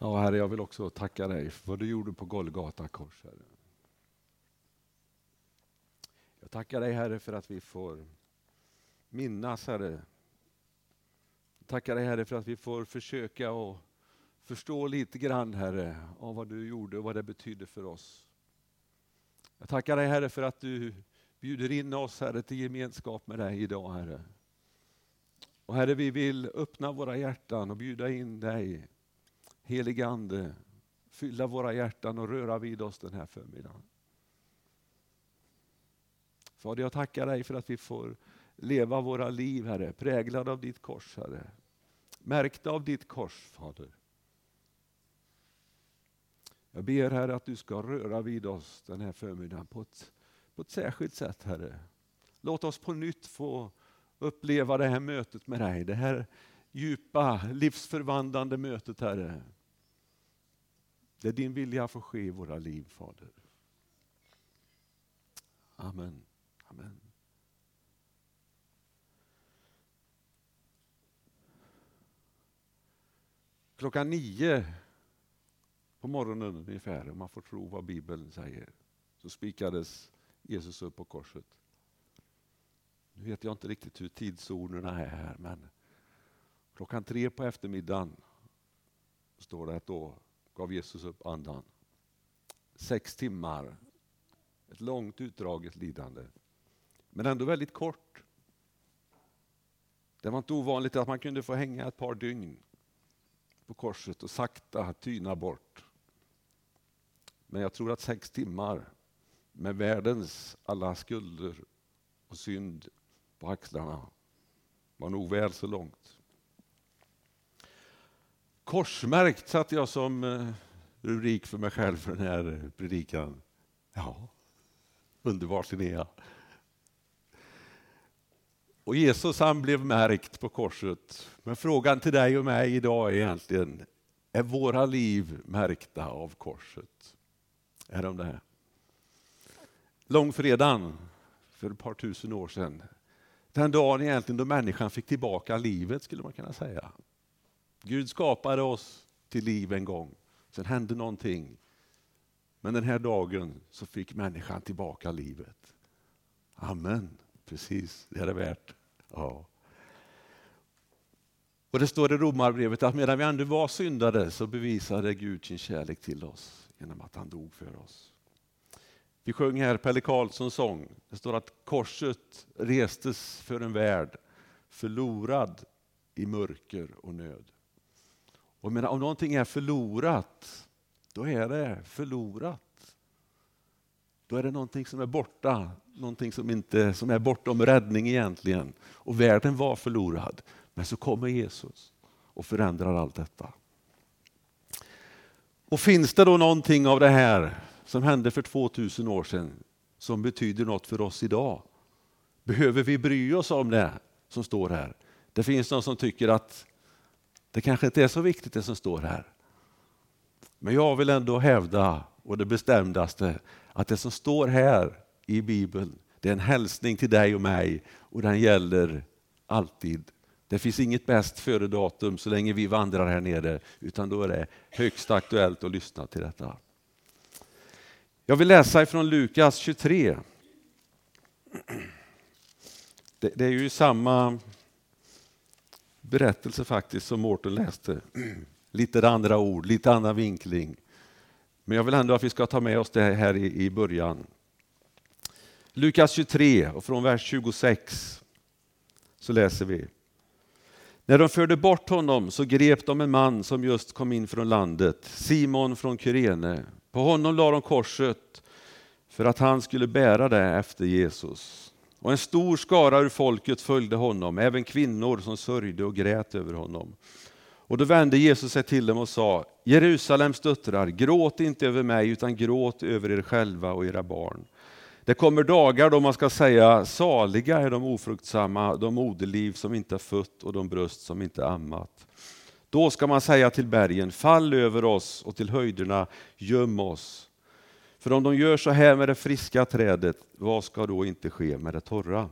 Ja, Herre, jag vill också tacka dig för vad du gjorde på Golgata kors, Herre. Jag tackar dig, Herre, för att vi får minnas, Herre. Jag tackar dig, Herre, för att vi får försöka och förstå lite grann, Herre, av vad du gjorde och vad det betydde för oss. Jag tackar dig, Herre, för att du bjuder in oss, Herre, till gemenskap med dig idag, Herre. Och Herre, vi vill öppna våra hjärtan och bjuda in dig Helige Ande, fylla våra hjärtan och röra vid oss den här förmiddagen. Fader, jag tackar dig för att vi får leva våra liv, Herre, präglade av ditt kors, Herre. Märkta av ditt kors, Fader. Jag ber, Herre, att du ska röra vid oss den här förmiddagen på ett, på ett särskilt sätt, Herre. Låt oss på nytt få uppleva det här mötet med dig, det här djupa, livsförvandlande mötet, Herre. Det din vilja får ske i våra liv, Fader. Amen. Amen. Klockan nio på morgonen ungefär, om man får tro vad Bibeln säger, så spikades Jesus upp på korset. Nu vet jag inte riktigt hur tidszonerna är här, men klockan tre på eftermiddagen står det att då gav Jesus upp andan. Sex timmar, ett långt utdraget lidande. Men ändå väldigt kort. Det var inte ovanligt att man kunde få hänga ett par dygn på korset och sakta tyna bort. Men jag tror att sex timmar med världens alla skulder och synd på axlarna var nog väl så långt. Korsmärkt satte jag som eh, rubrik för mig själv för den här eh, predikan. Ja, underbart Linnea. Och Jesus han blev märkt på korset. Men frågan till dig och mig idag är egentligen, är våra liv märkta av korset? Är de det? Långfredagen för ett par tusen år sedan, den dagen egentligen då människan fick tillbaka livet skulle man kunna säga. Gud skapade oss till liv en gång, sen hände någonting. Men den här dagen så fick människan tillbaka livet. Amen, precis, det är det värt. Ja. Och det står i Romarbrevet att medan vi ändå var syndare så bevisade Gud sin kärlek till oss genom att han dog för oss. Vi sjöng här Pelle Karlssons sång. Det står att korset restes för en värld förlorad i mörker och nöd. Och menar, om någonting är förlorat, då är det förlorat. Då är det någonting som är borta, någonting som, inte, som är bortom räddning egentligen. Och världen var förlorad. Men så kommer Jesus och förändrar allt detta. Och finns det då någonting av det här som hände för 2000 år sedan som betyder något för oss idag? Behöver vi bry oss om det som står här? Det finns någon som tycker att det kanske inte är så viktigt det som står här. Men jag vill ändå hävda, och det bestämdaste, att det som står här i Bibeln, det är en hälsning till dig och mig och den gäller alltid. Det finns inget bäst före-datum så länge vi vandrar här nere, utan då är det högst aktuellt att lyssna till detta. Jag vill läsa ifrån Lukas 23. Det, är ju samma berättelse faktiskt som Mårten läste. Lite andra ord, lite annan vinkling. Men jag vill ändå att vi ska ta med oss det här i, i början. Lukas 23 och från vers 26 så läser vi. När de förde bort honom så grep de en man som just kom in från landet, Simon från Kyrene. På honom la de korset för att han skulle bära det efter Jesus. Och en stor skara ur folket följde honom, även kvinnor som sörjde och grät över honom. Och då vände Jesus sig till dem och sa, Jerusalems döttrar, gråt inte över mig utan gråt över er själva och era barn. Det kommer dagar då man ska säga, saliga är de ofruktsamma, de moderliv som inte har fött och de bröst som inte ammat. Då ska man säga till bergen, fall över oss och till höjderna, göm oss. För om de gör så här med det friska trädet, vad ska då inte ske med det torra?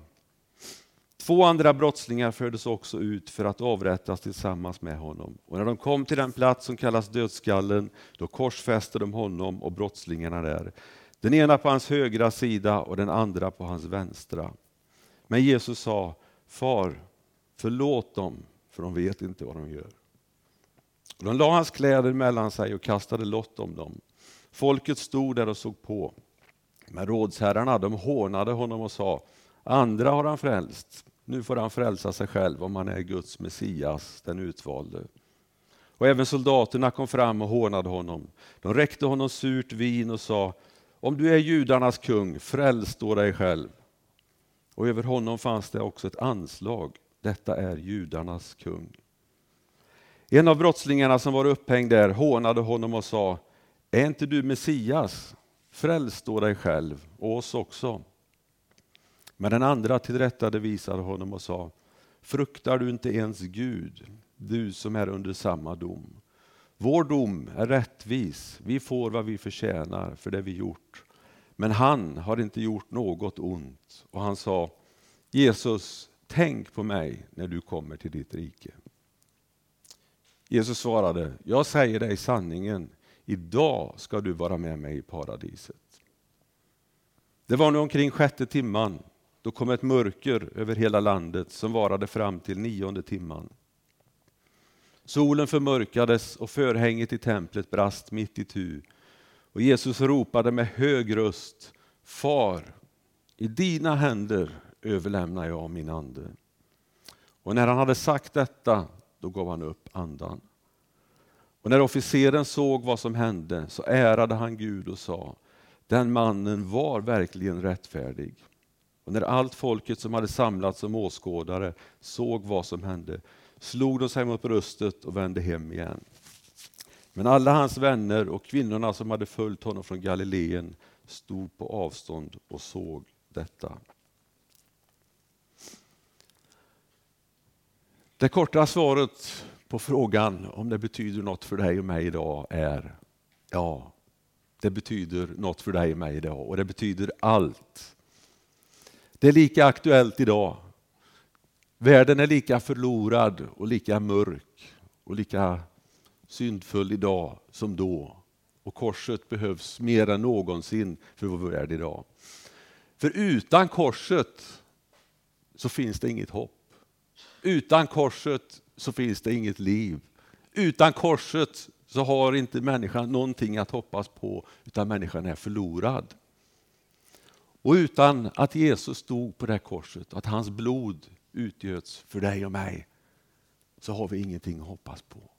Två andra brottslingar fördes också ut för att avrättas tillsammans med honom. Och när de kom till den plats som kallas dödskallen, då korsfäste de honom och brottslingarna där. Den ena på hans högra sida och den andra på hans vänstra. Men Jesus sa, Far, förlåt dem, för de vet inte vad de gör. De la hans kläder mellan sig och kastade lott om dem. Folket stod där och såg på. Men rådsherrarna de hånade honom och sa, andra har han frälst, nu får han frälsa sig själv om han är Guds Messias, den utvalde. Och även soldaterna kom fram och hånade honom. De räckte honom surt vin och sa, om du är judarnas kung, fräls då dig själv. Och över honom fanns det också ett anslag, detta är judarnas kung. En av brottslingarna som var upphängd där hånade honom och sa, är inte du Messias? Fräls då dig själv och oss också. Men den andra tillrättade visade honom och sa, fruktar du inte ens Gud, du som är under samma dom? Vår dom är rättvis, vi får vad vi förtjänar för det vi gjort. Men han har inte gjort något ont. Och han sa, Jesus, tänk på mig när du kommer till ditt rike. Jesus svarade, jag säger dig sanningen, idag ska du vara med mig i paradiset. Det var nu omkring sjätte timman, då kom ett mörker över hela landet som varade fram till nionde timman. Solen förmörkades och förhänget i templet brast mitt i tu. Och Jesus ropade med hög röst, Far, i dina händer överlämnar jag min ande. Och när han hade sagt detta, då gav han upp andan. Och när officeren såg vad som hände så ärade han Gud och sa, den mannen var verkligen rättfärdig. Och när allt folket som hade samlats som åskådare såg vad som hände slog de sig mot bröstet och vände hem igen. Men alla hans vänner och kvinnorna som hade följt honom från Galileen stod på avstånd och såg detta. Det korta svaret på frågan om det betyder något för dig och mig idag är ja, det betyder något för dig och mig idag och det betyder allt. Det är lika aktuellt idag. Världen är lika förlorad och lika mörk och lika syndfull idag som då. Och korset behövs mer än någonsin för vår värld idag. För utan korset så finns det inget hopp. Utan korset så finns det inget liv. Utan korset så har inte människan någonting att hoppas på, utan människan är förlorad. Och utan att Jesus stod på det korset, att hans blod utgöts för dig och mig, så har vi ingenting att hoppas på.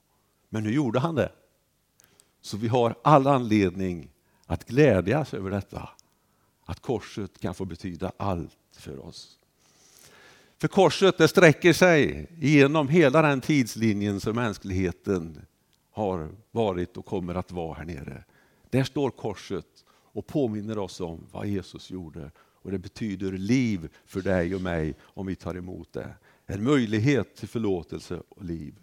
Men nu gjorde han det. Så vi har all anledning att glädjas över detta. Att korset kan få betyda allt för oss. För korset det sträcker sig genom hela den tidslinjen som mänskligheten har varit och kommer att vara här nere. Där står korset och påminner oss om vad Jesus gjorde. Och Det betyder liv för dig och mig om vi tar emot det. En möjlighet till förlåtelse och liv.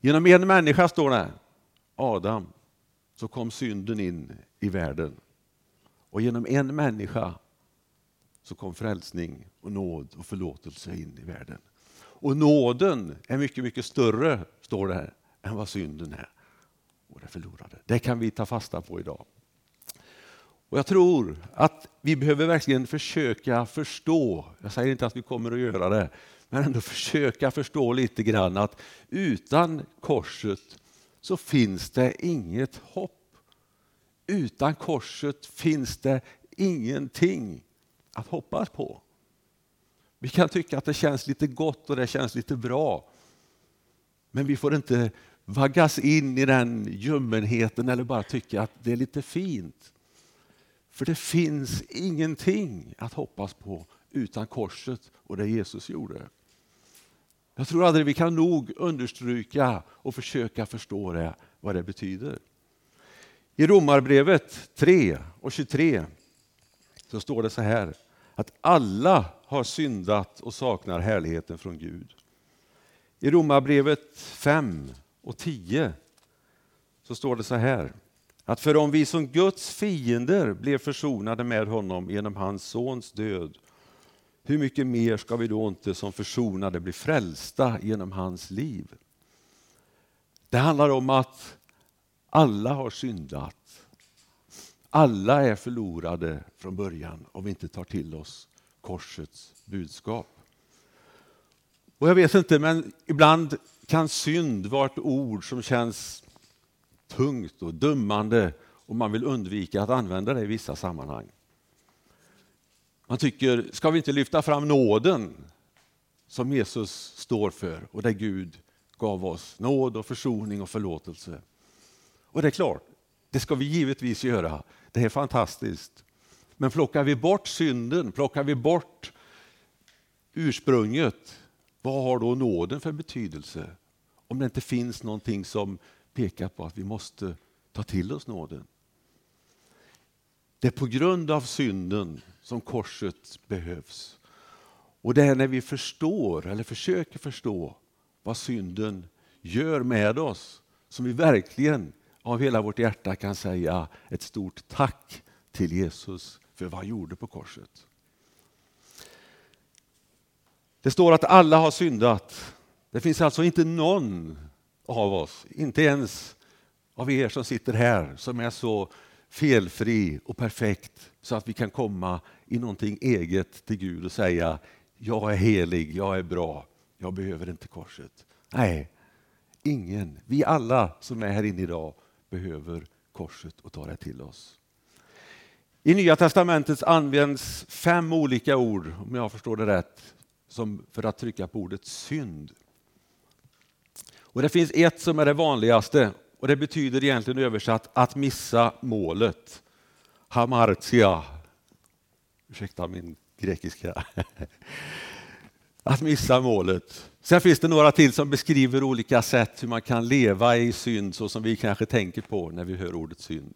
Genom en människa, står det, Adam, så kom synden in i världen. Och genom en människa så kom frälsning och nåd och förlåtelse in i världen. Och nåden är mycket, mycket större, står det här, än vad synden är. Och det förlorade. Det kan vi ta fasta på idag. Och Jag tror att vi behöver verkligen försöka förstå, jag säger inte att vi kommer att göra det, men ändå försöka förstå lite grann att utan korset så finns det inget hopp. Utan korset finns det ingenting att hoppas på. Vi kan tycka att det känns lite gott och det känns lite bra. Men vi får inte vaggas in i den ljummenheten eller bara tycka att det är lite fint. För det finns ingenting att hoppas på utan korset och det Jesus gjorde. Jag tror aldrig vi kan nog understryka och försöka förstå det, vad det betyder. I Romarbrevet 3 och 23 så står det så här att alla har syndat och saknar härligheten från Gud. I Romarbrevet 5 och 10 så står det så här att för om vi som Guds fiender blev försonade med honom genom hans sons död hur mycket mer ska vi då inte som försonade bli frälsta genom hans liv? Det handlar om att alla har syndat. Alla är förlorade från början om vi inte tar till oss korsets budskap. Och Jag vet inte, men ibland kan synd vara ett ord som känns tungt och dummande och man vill undvika att använda det i vissa sammanhang. Man tycker, ska vi inte lyfta fram nåden som Jesus står för och där Gud gav oss nåd och försoning och förlåtelse. Och det är klart, det ska vi givetvis göra. Det är fantastiskt. Men plockar vi bort synden, plockar vi bort ursprunget, vad har då nåden för betydelse? Om det inte finns någonting som pekar på att vi måste ta till oss nåden. Det är på grund av synden som korset behövs. Och det är när vi förstår, eller försöker förstå, vad synden gör med oss som vi verkligen av hela vårt hjärta kan säga ett stort tack till Jesus för vad han gjorde på korset. Det står att alla har syndat. Det finns alltså inte någon av oss, inte ens av er som sitter här, som är så felfri och perfekt så att vi kan komma i någonting eget till Gud och säga jag är helig, jag är bra, jag behöver inte korset. Nej, ingen. Vi alla som är här inne idag behöver korset och ta det till oss. I Nya testamentet används fem olika ord, om jag förstår det rätt, som för att trycka på ordet synd. Och Det finns ett som är det vanligaste och det betyder egentligen översatt att missa målet. Hamartia. Ursäkta min grekiska. Att missa målet. Sen finns det några till som beskriver olika sätt hur man kan leva i synd så som vi kanske tänker på när vi hör ordet synd.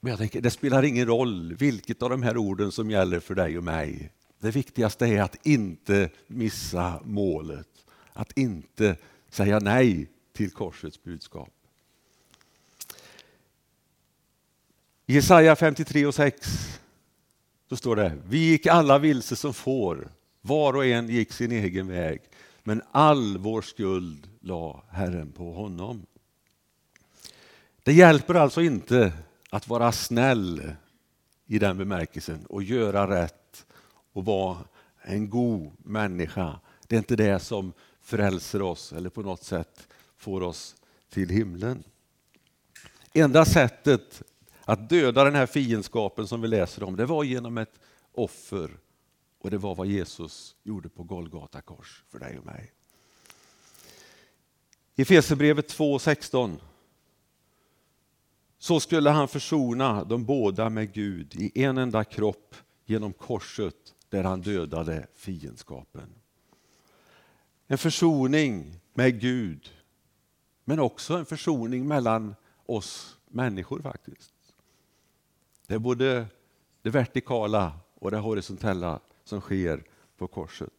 Men jag tänker, det spelar ingen roll vilket av de här orden som gäller för dig och mig. Det viktigaste är att inte missa målet. Att inte säga nej till korsets budskap. Jesaja 53 och 6 så står det, vi gick alla vilse som får, var och en gick sin egen väg, men all vår skuld la Herren på honom. Det hjälper alltså inte att vara snäll i den bemärkelsen och göra rätt och vara en god människa. Det är inte det som frälser oss eller på något sätt får oss till himlen. Enda sättet att döda den här fiendskapen som vi läser om, det var genom ett offer. Och det var vad Jesus gjorde på Golgata kors för dig och mig. I Efesierbrevet 2.16 så skulle han försona de båda med Gud i en enda kropp genom korset där han dödade fiendskapen. En försoning med Gud men också en försoning mellan oss människor faktiskt. Det är både det vertikala och det horisontella som sker på korset.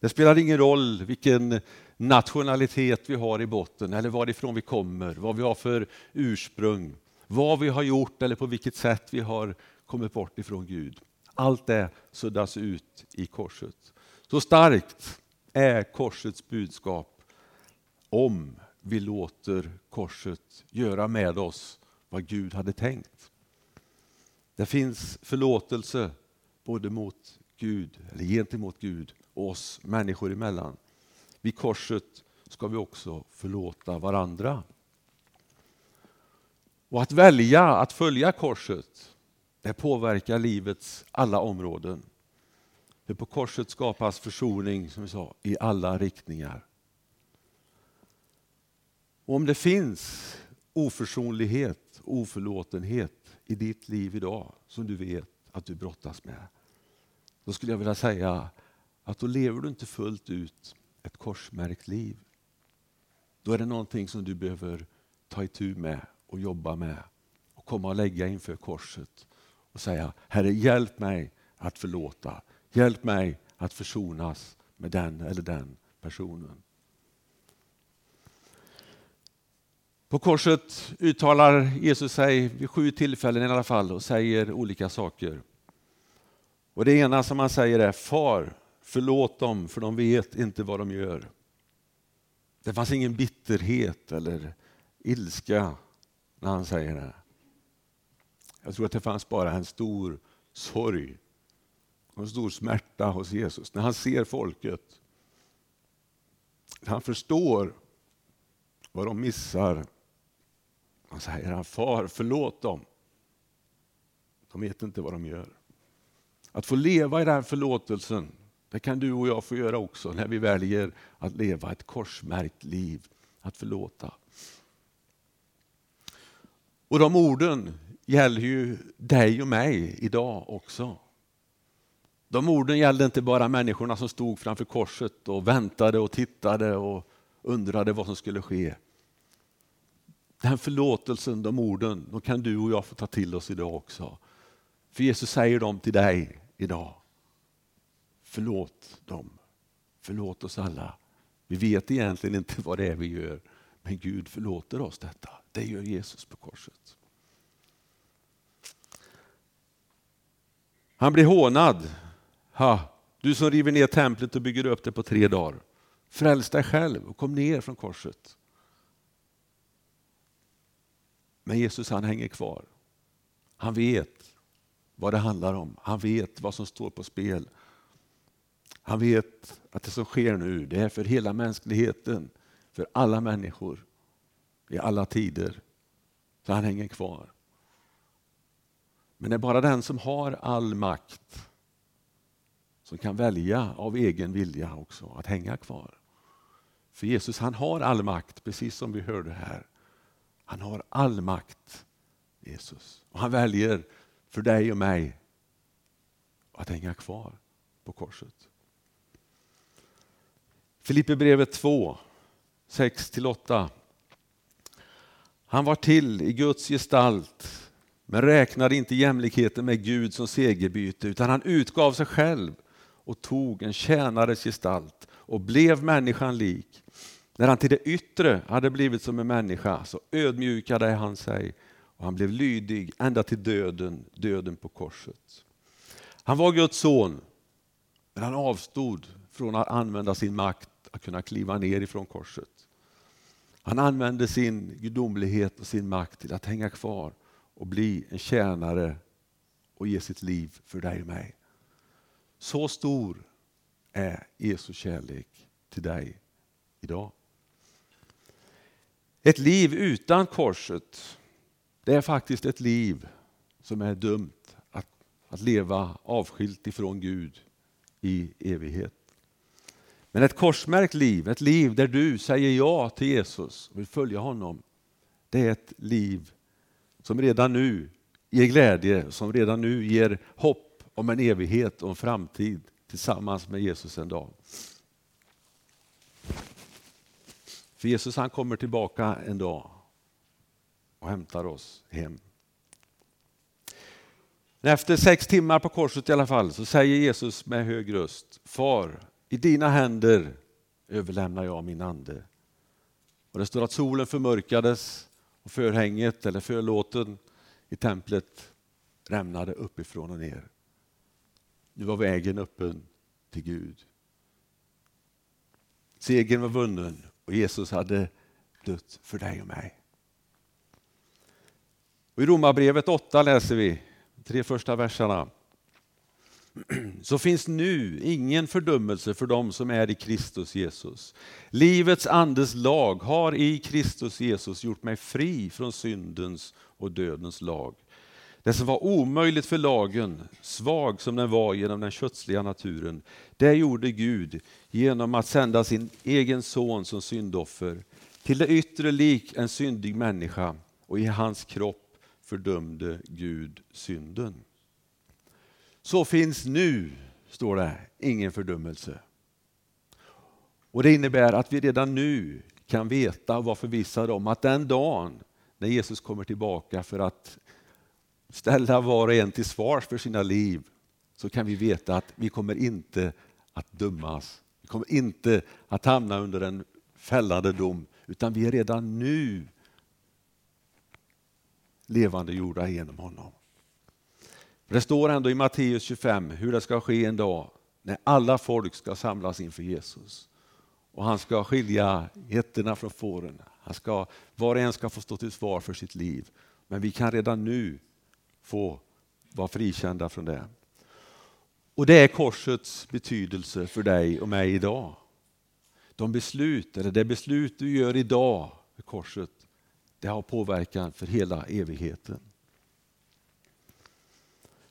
Det spelar ingen roll vilken nationalitet vi har i botten eller varifrån vi kommer, vad vi har för ursprung, vad vi har gjort eller på vilket sätt vi har kommit bort ifrån Gud. Allt det suddas ut i korset. Så starkt är korsets budskap om vi låter korset göra med oss vad Gud hade tänkt. Det finns förlåtelse både mot Gud, eller gentemot Gud och oss människor emellan. Vid korset ska vi också förlåta varandra. Och att välja att följa korset, det påverkar livets alla områden. För på korset skapas försoning, som vi sa, i alla riktningar. Och om det finns oförsonlighet, oförlåtenhet i ditt liv idag som du vet att du brottas med. Då skulle jag vilja säga att då lever du inte fullt ut ett korsmärkt liv. Då är det någonting som du behöver ta itu med och jobba med och komma och lägga inför korset och säga Herre hjälp mig att förlåta. Hjälp mig att försonas med den eller den personen. På korset uttalar Jesus sig vid sju tillfällen i alla fall och säger olika saker. Och det ena som han säger är Far, förlåt dem för de vet inte vad de gör. Det fanns ingen bitterhet eller ilska när han säger det. Jag tror att det fanns bara en stor sorg och en stor smärta hos Jesus när han ser folket. Han förstår vad de missar. Han säger far förlåt dem. De vet inte vad de gör. Att få leva i den här förlåtelsen, det kan du och jag få göra också när vi väljer att leva ett korsmärkt liv, att förlåta. Och de orden gäller ju dig och mig idag också. De orden gällde inte bara människorna som stod framför korset och väntade och tittade och undrade vad som skulle ske. Den förlåtelsen, de orden, de kan du och jag få ta till oss idag också. För Jesus säger dem till dig idag. Förlåt dem. Förlåt oss alla. Vi vet egentligen inte vad det är vi gör, men Gud förlåter oss detta. Det gör Jesus på korset. Han blir hånad. Ha, du som river ner templet och bygger upp det på tre dagar. Fräls dig själv och kom ner från korset. Men Jesus han hänger kvar. Han vet vad det handlar om. Han vet vad som står på spel. Han vet att det som sker nu det är för hela mänskligheten, för alla människor i alla tider. Så han hänger kvar. Men det är bara den som har all makt som kan välja av egen vilja också att hänga kvar. För Jesus han har all makt, precis som vi hörde här. Han har all makt, Jesus. Och han väljer för dig och mig att hänga kvar på korset. Filipperbrevet 2, 6-8. Han var till i Guds gestalt men räknade inte jämlikheten med Gud som segerbyte utan han utgav sig själv och tog en tjänares gestalt och blev människan lik. När han till det yttre hade blivit som en människa så ödmjukade han sig och han blev lydig ända till döden, döden på korset. Han var Guds son, men han avstod från att använda sin makt att kunna kliva ner ifrån korset. Han använde sin gudomlighet och sin makt till att hänga kvar och bli en tjänare och ge sitt liv för dig och mig. Så stor är Jesu kärlek till dig idag. Ett liv utan korset, det är faktiskt ett liv som är dömt att, att leva avskilt ifrån Gud i evighet. Men ett korsmärkt liv, ett liv där du säger ja till Jesus och vill följa honom, det är ett liv som redan nu ger glädje, som redan nu ger hopp om en evighet och en framtid tillsammans med Jesus en dag. För Jesus han kommer tillbaka en dag och hämtar oss hem. Efter sex timmar på korset i alla fall så säger Jesus med hög röst Far, i dina händer överlämnar jag min ande. Och Det står att solen förmörkades och förhänget eller förlåten i templet rämnade uppifrån och ner. Nu var vägen öppen till Gud. Segern var vunnen och Jesus hade dött för dig och mig. Och I Romarbrevet 8 läser vi de tre första verserna. Så finns nu ingen fördömelse för dem som är i Kristus Jesus. Livets andes lag har i Kristus Jesus gjort mig fri från syndens och dödens lag. Det som var omöjligt för lagen, svag som den var genom den kötsliga naturen, det gjorde Gud genom att sända sin egen son som syndoffer, till det yttre lik en syndig människa och i hans kropp fördömde Gud synden. Så finns nu, står det, ingen fördömelse. Och Det innebär att vi redan nu kan veta och vara förvissade om att den dagen när Jesus kommer tillbaka för att ställa var och en till svars för sina liv så kan vi veta att vi kommer inte att dömas. Vi kommer inte att hamna under en fällande dom utan vi är redan nu levande jorda genom honom. Det står ändå i Matteus 25 hur det ska ske en dag när alla folk ska samlas inför Jesus. Och han ska skilja getterna från fåren. Han ska, var och en ska få stå till svar för sitt liv. Men vi kan redan nu få vara frikända från det. Och det är korsets betydelse för dig och mig idag. De beslut, eller det beslut du gör idag med korset, det har påverkan för hela evigheten.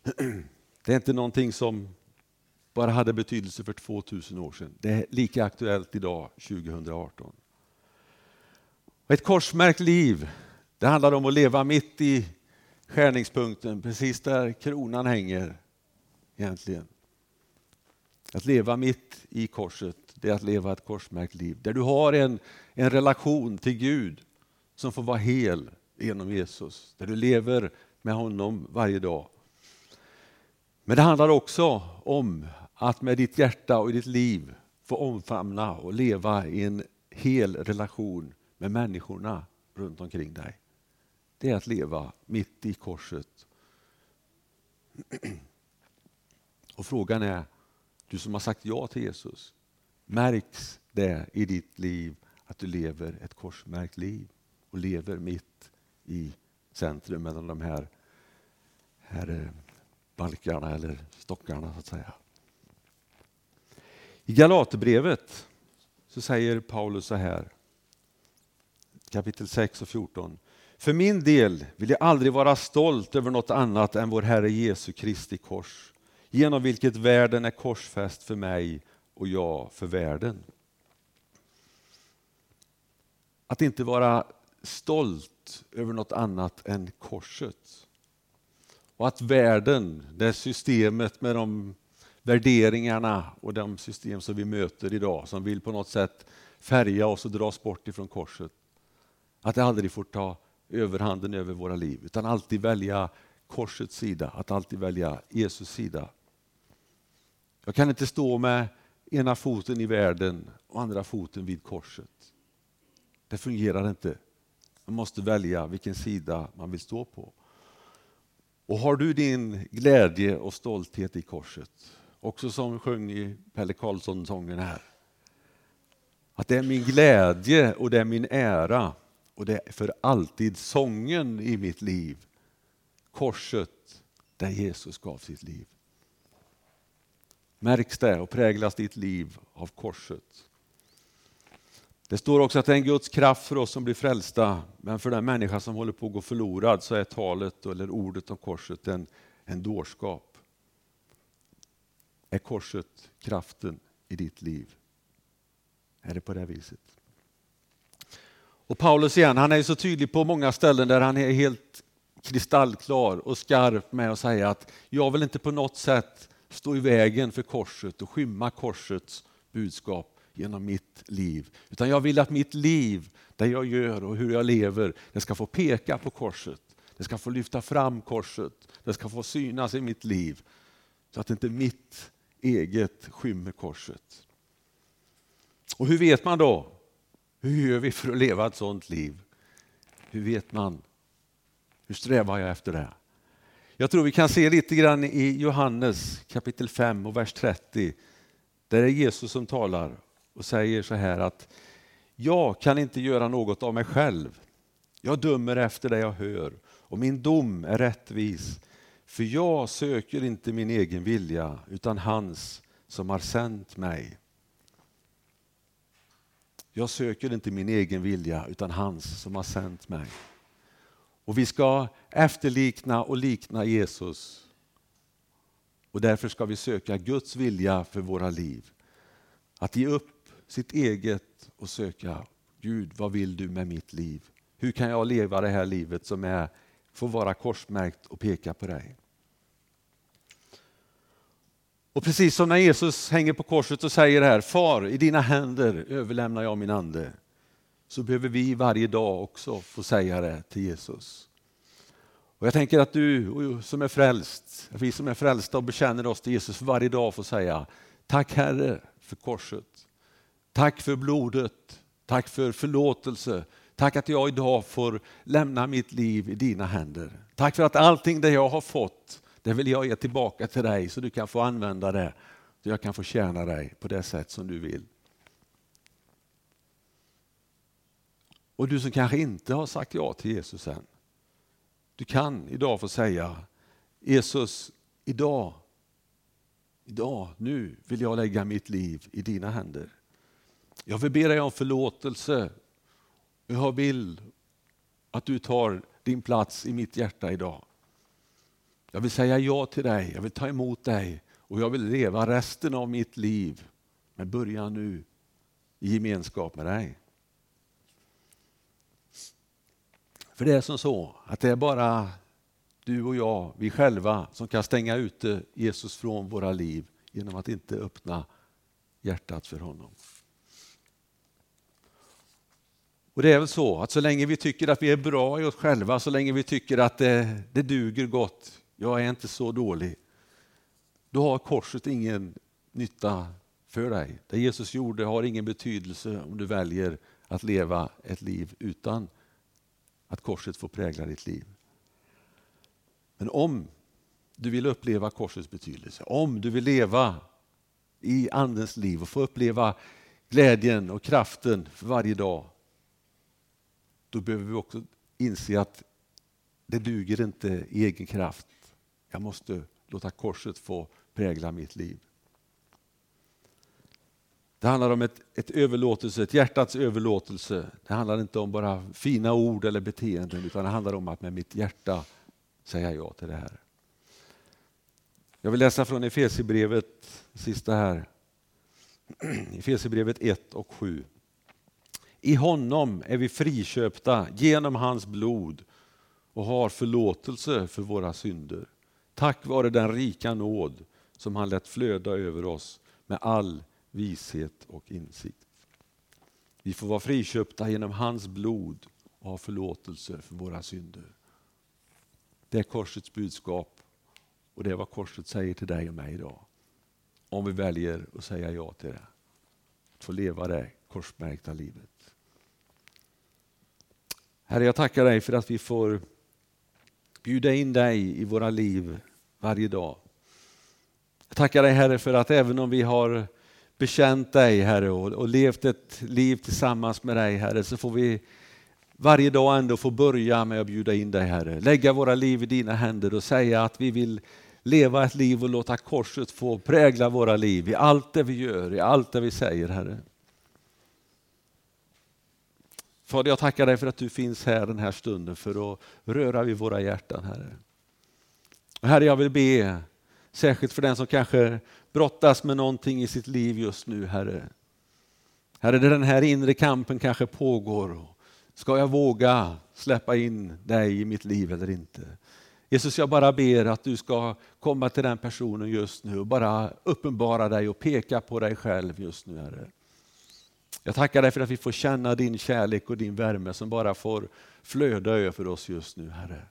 Det är inte någonting som bara hade betydelse för 2000 år sedan. Det är lika aktuellt idag, 2018. Ett korsmärkt liv, det handlar om att leva mitt i skärningspunkten, precis där kronan hänger egentligen. Att leva mitt i korset, det är att leva ett korsmärkt liv. Där du har en, en relation till Gud som får vara hel genom Jesus. Där du lever med honom varje dag. Men det handlar också om att med ditt hjärta och ditt liv få omfamna och leva i en hel relation med människorna runt omkring dig. Det är att leva mitt i korset. Och frågan är, du som har sagt ja till Jesus, märks det i ditt liv att du lever ett korsmärkt liv och lever mitt i centrum mellan de här, här eh, balkarna eller stockarna så att säga. I Galaterbrevet så säger Paulus så här, kapitel 6 och 14. För min del vill jag aldrig vara stolt över något annat än vår Herre Jesu Kristi kors, genom vilket världen är korsfäst för mig och jag för världen. Att inte vara stolt över något annat än korset. Och att världen, det systemet med de värderingarna och de system som vi möter idag som vill på något sätt färga oss och dra oss bort ifrån korset. Att det aldrig får ta överhanden över våra liv utan alltid välja korsets sida, att alltid välja Jesus sida. Jag kan inte stå med ena foten i världen och andra foten vid korset. Det fungerar inte. Man måste välja vilken sida man vill stå på. Och har du din glädje och stolthet i korset, också som sjöng i Pelle Karlsson-sången här, att det är min glädje och det är min ära och det är för alltid sången i mitt liv, korset där Jesus gav sitt liv. Märks det och präglas ditt liv av korset? Det står också att det är en Guds kraft för oss som blir frälsta, men för den människa som håller på att gå förlorad så är talet eller ordet om korset en, en dårskap. Är korset kraften i ditt liv? Är det på det viset? Och Paulus igen, han är så tydlig på många ställen där han är helt kristallklar och skarp med att säga att jag vill inte på något sätt stå i vägen för korset och skymma korsets budskap genom mitt liv. Utan jag vill att mitt liv, det jag gör och hur jag lever, det ska få peka på korset. Det ska få lyfta fram korset. Det ska få synas i mitt liv. Så att inte mitt eget skymmer korset. Och hur vet man då? Hur gör vi för att leva ett sådant liv? Hur vet man? Hur strävar jag efter det? Jag tror vi kan se lite grann i Johannes kapitel 5 och vers 30. Där är Jesus som talar och säger så här att jag kan inte göra något av mig själv. Jag dömer efter det jag hör och min dom är rättvis. För jag söker inte min egen vilja utan hans som har sänt mig. Jag söker inte min egen vilja utan hans som har sänt mig. Och vi ska efterlikna och likna Jesus. Och därför ska vi söka Guds vilja för våra liv. Att ge upp sitt eget och söka Gud, vad vill du med mitt liv? Hur kan jag leva det här livet som är, får vara korsmärkt och peka på dig? Och precis som när Jesus hänger på korset och säger här, Far, i dina händer överlämnar jag min ande. Så behöver vi varje dag också få säga det till Jesus. Och Jag tänker att du som är frälst, vi som är frälsta och bekänner oss till Jesus varje dag får säga, tack Herre för korset. Tack för blodet, tack för förlåtelse. Tack att jag idag får lämna mitt liv i dina händer. Tack för att allting det jag har fått, det vill jag ge tillbaka till dig så du kan få använda det, så jag kan få tjäna dig på det sätt som du vill. Och du som kanske inte har sagt ja till Jesus än. Du kan idag få säga Jesus, idag, idag, nu vill jag lägga mitt liv i dina händer. Jag vill be dig om förlåtelse. Jag vill att du tar din plats i mitt hjärta idag. Jag vill säga ja till dig, jag vill ta emot dig och jag vill leva resten av mitt liv med början nu i gemenskap med dig. För det är som så att det är bara du och jag, vi själva, som kan stänga ute Jesus från våra liv genom att inte öppna hjärtat för honom. Och det är väl så att så länge vi tycker att vi är bra i oss själva, så länge vi tycker att det, det duger gott, jag är inte så dålig, då har korset ingen nytta för dig. Det Jesus gjorde har ingen betydelse om du väljer att leva ett liv utan att korset får prägla ditt liv. Men om du vill uppleva korsets betydelse, om du vill leva i Andens liv och få uppleva glädjen och kraften för varje dag, då behöver vi också inse att det duger inte i egen kraft. Jag måste låta korset få prägla mitt liv. Det handlar om ett, ett överlåtelse, ett hjärtats överlåtelse. Det handlar inte om bara fina ord eller beteenden utan det handlar om att med mitt hjärta säga ja till det här. Jag vill läsa från Efesierbrevet, sista här. Efesierbrevet 1 och 7. I honom är vi friköpta genom hans blod och har förlåtelse för våra synder. Tack vare den rika nåd som han lät flöda över oss med all vishet och insikt. Vi får vara friköpta genom hans blod och ha förlåtelse för våra synder. Det är korsets budskap och det är vad korset säger till dig och mig idag. Om vi väljer att säga ja till det. Att få leva det korsmärkta livet. Herre, jag tackar dig för att vi får bjuda in dig i våra liv varje dag. Jag tackar dig Herre för att även om vi har bekänt dig Herre och, och levt ett liv tillsammans med dig Herre så får vi varje dag ändå få börja med att bjuda in dig Herre. Lägga våra liv i dina händer och säga att vi vill leva ett liv och låta korset få prägla våra liv i allt det vi gör, i allt det vi säger Herre. Fader, jag tackar dig för att du finns här den här stunden för att röra vid våra hjärtan Herre. herre, jag vill be särskilt för den som kanske brottas med någonting i sitt liv just nu Herre. Herre, där den här inre kampen kanske pågår. Ska jag våga släppa in dig i mitt liv eller inte? Jesus, jag bara ber att du ska komma till den personen just nu och bara uppenbara dig och peka på dig själv just nu, Herre. Jag tackar dig för att vi får känna din kärlek och din värme som bara får flöda över oss just nu, Herre.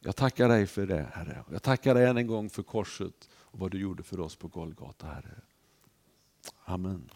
Jag tackar dig för det, Herre. Jag tackar dig än en gång för korset och vad du gjorde för oss på Golgata, Herre. Amen.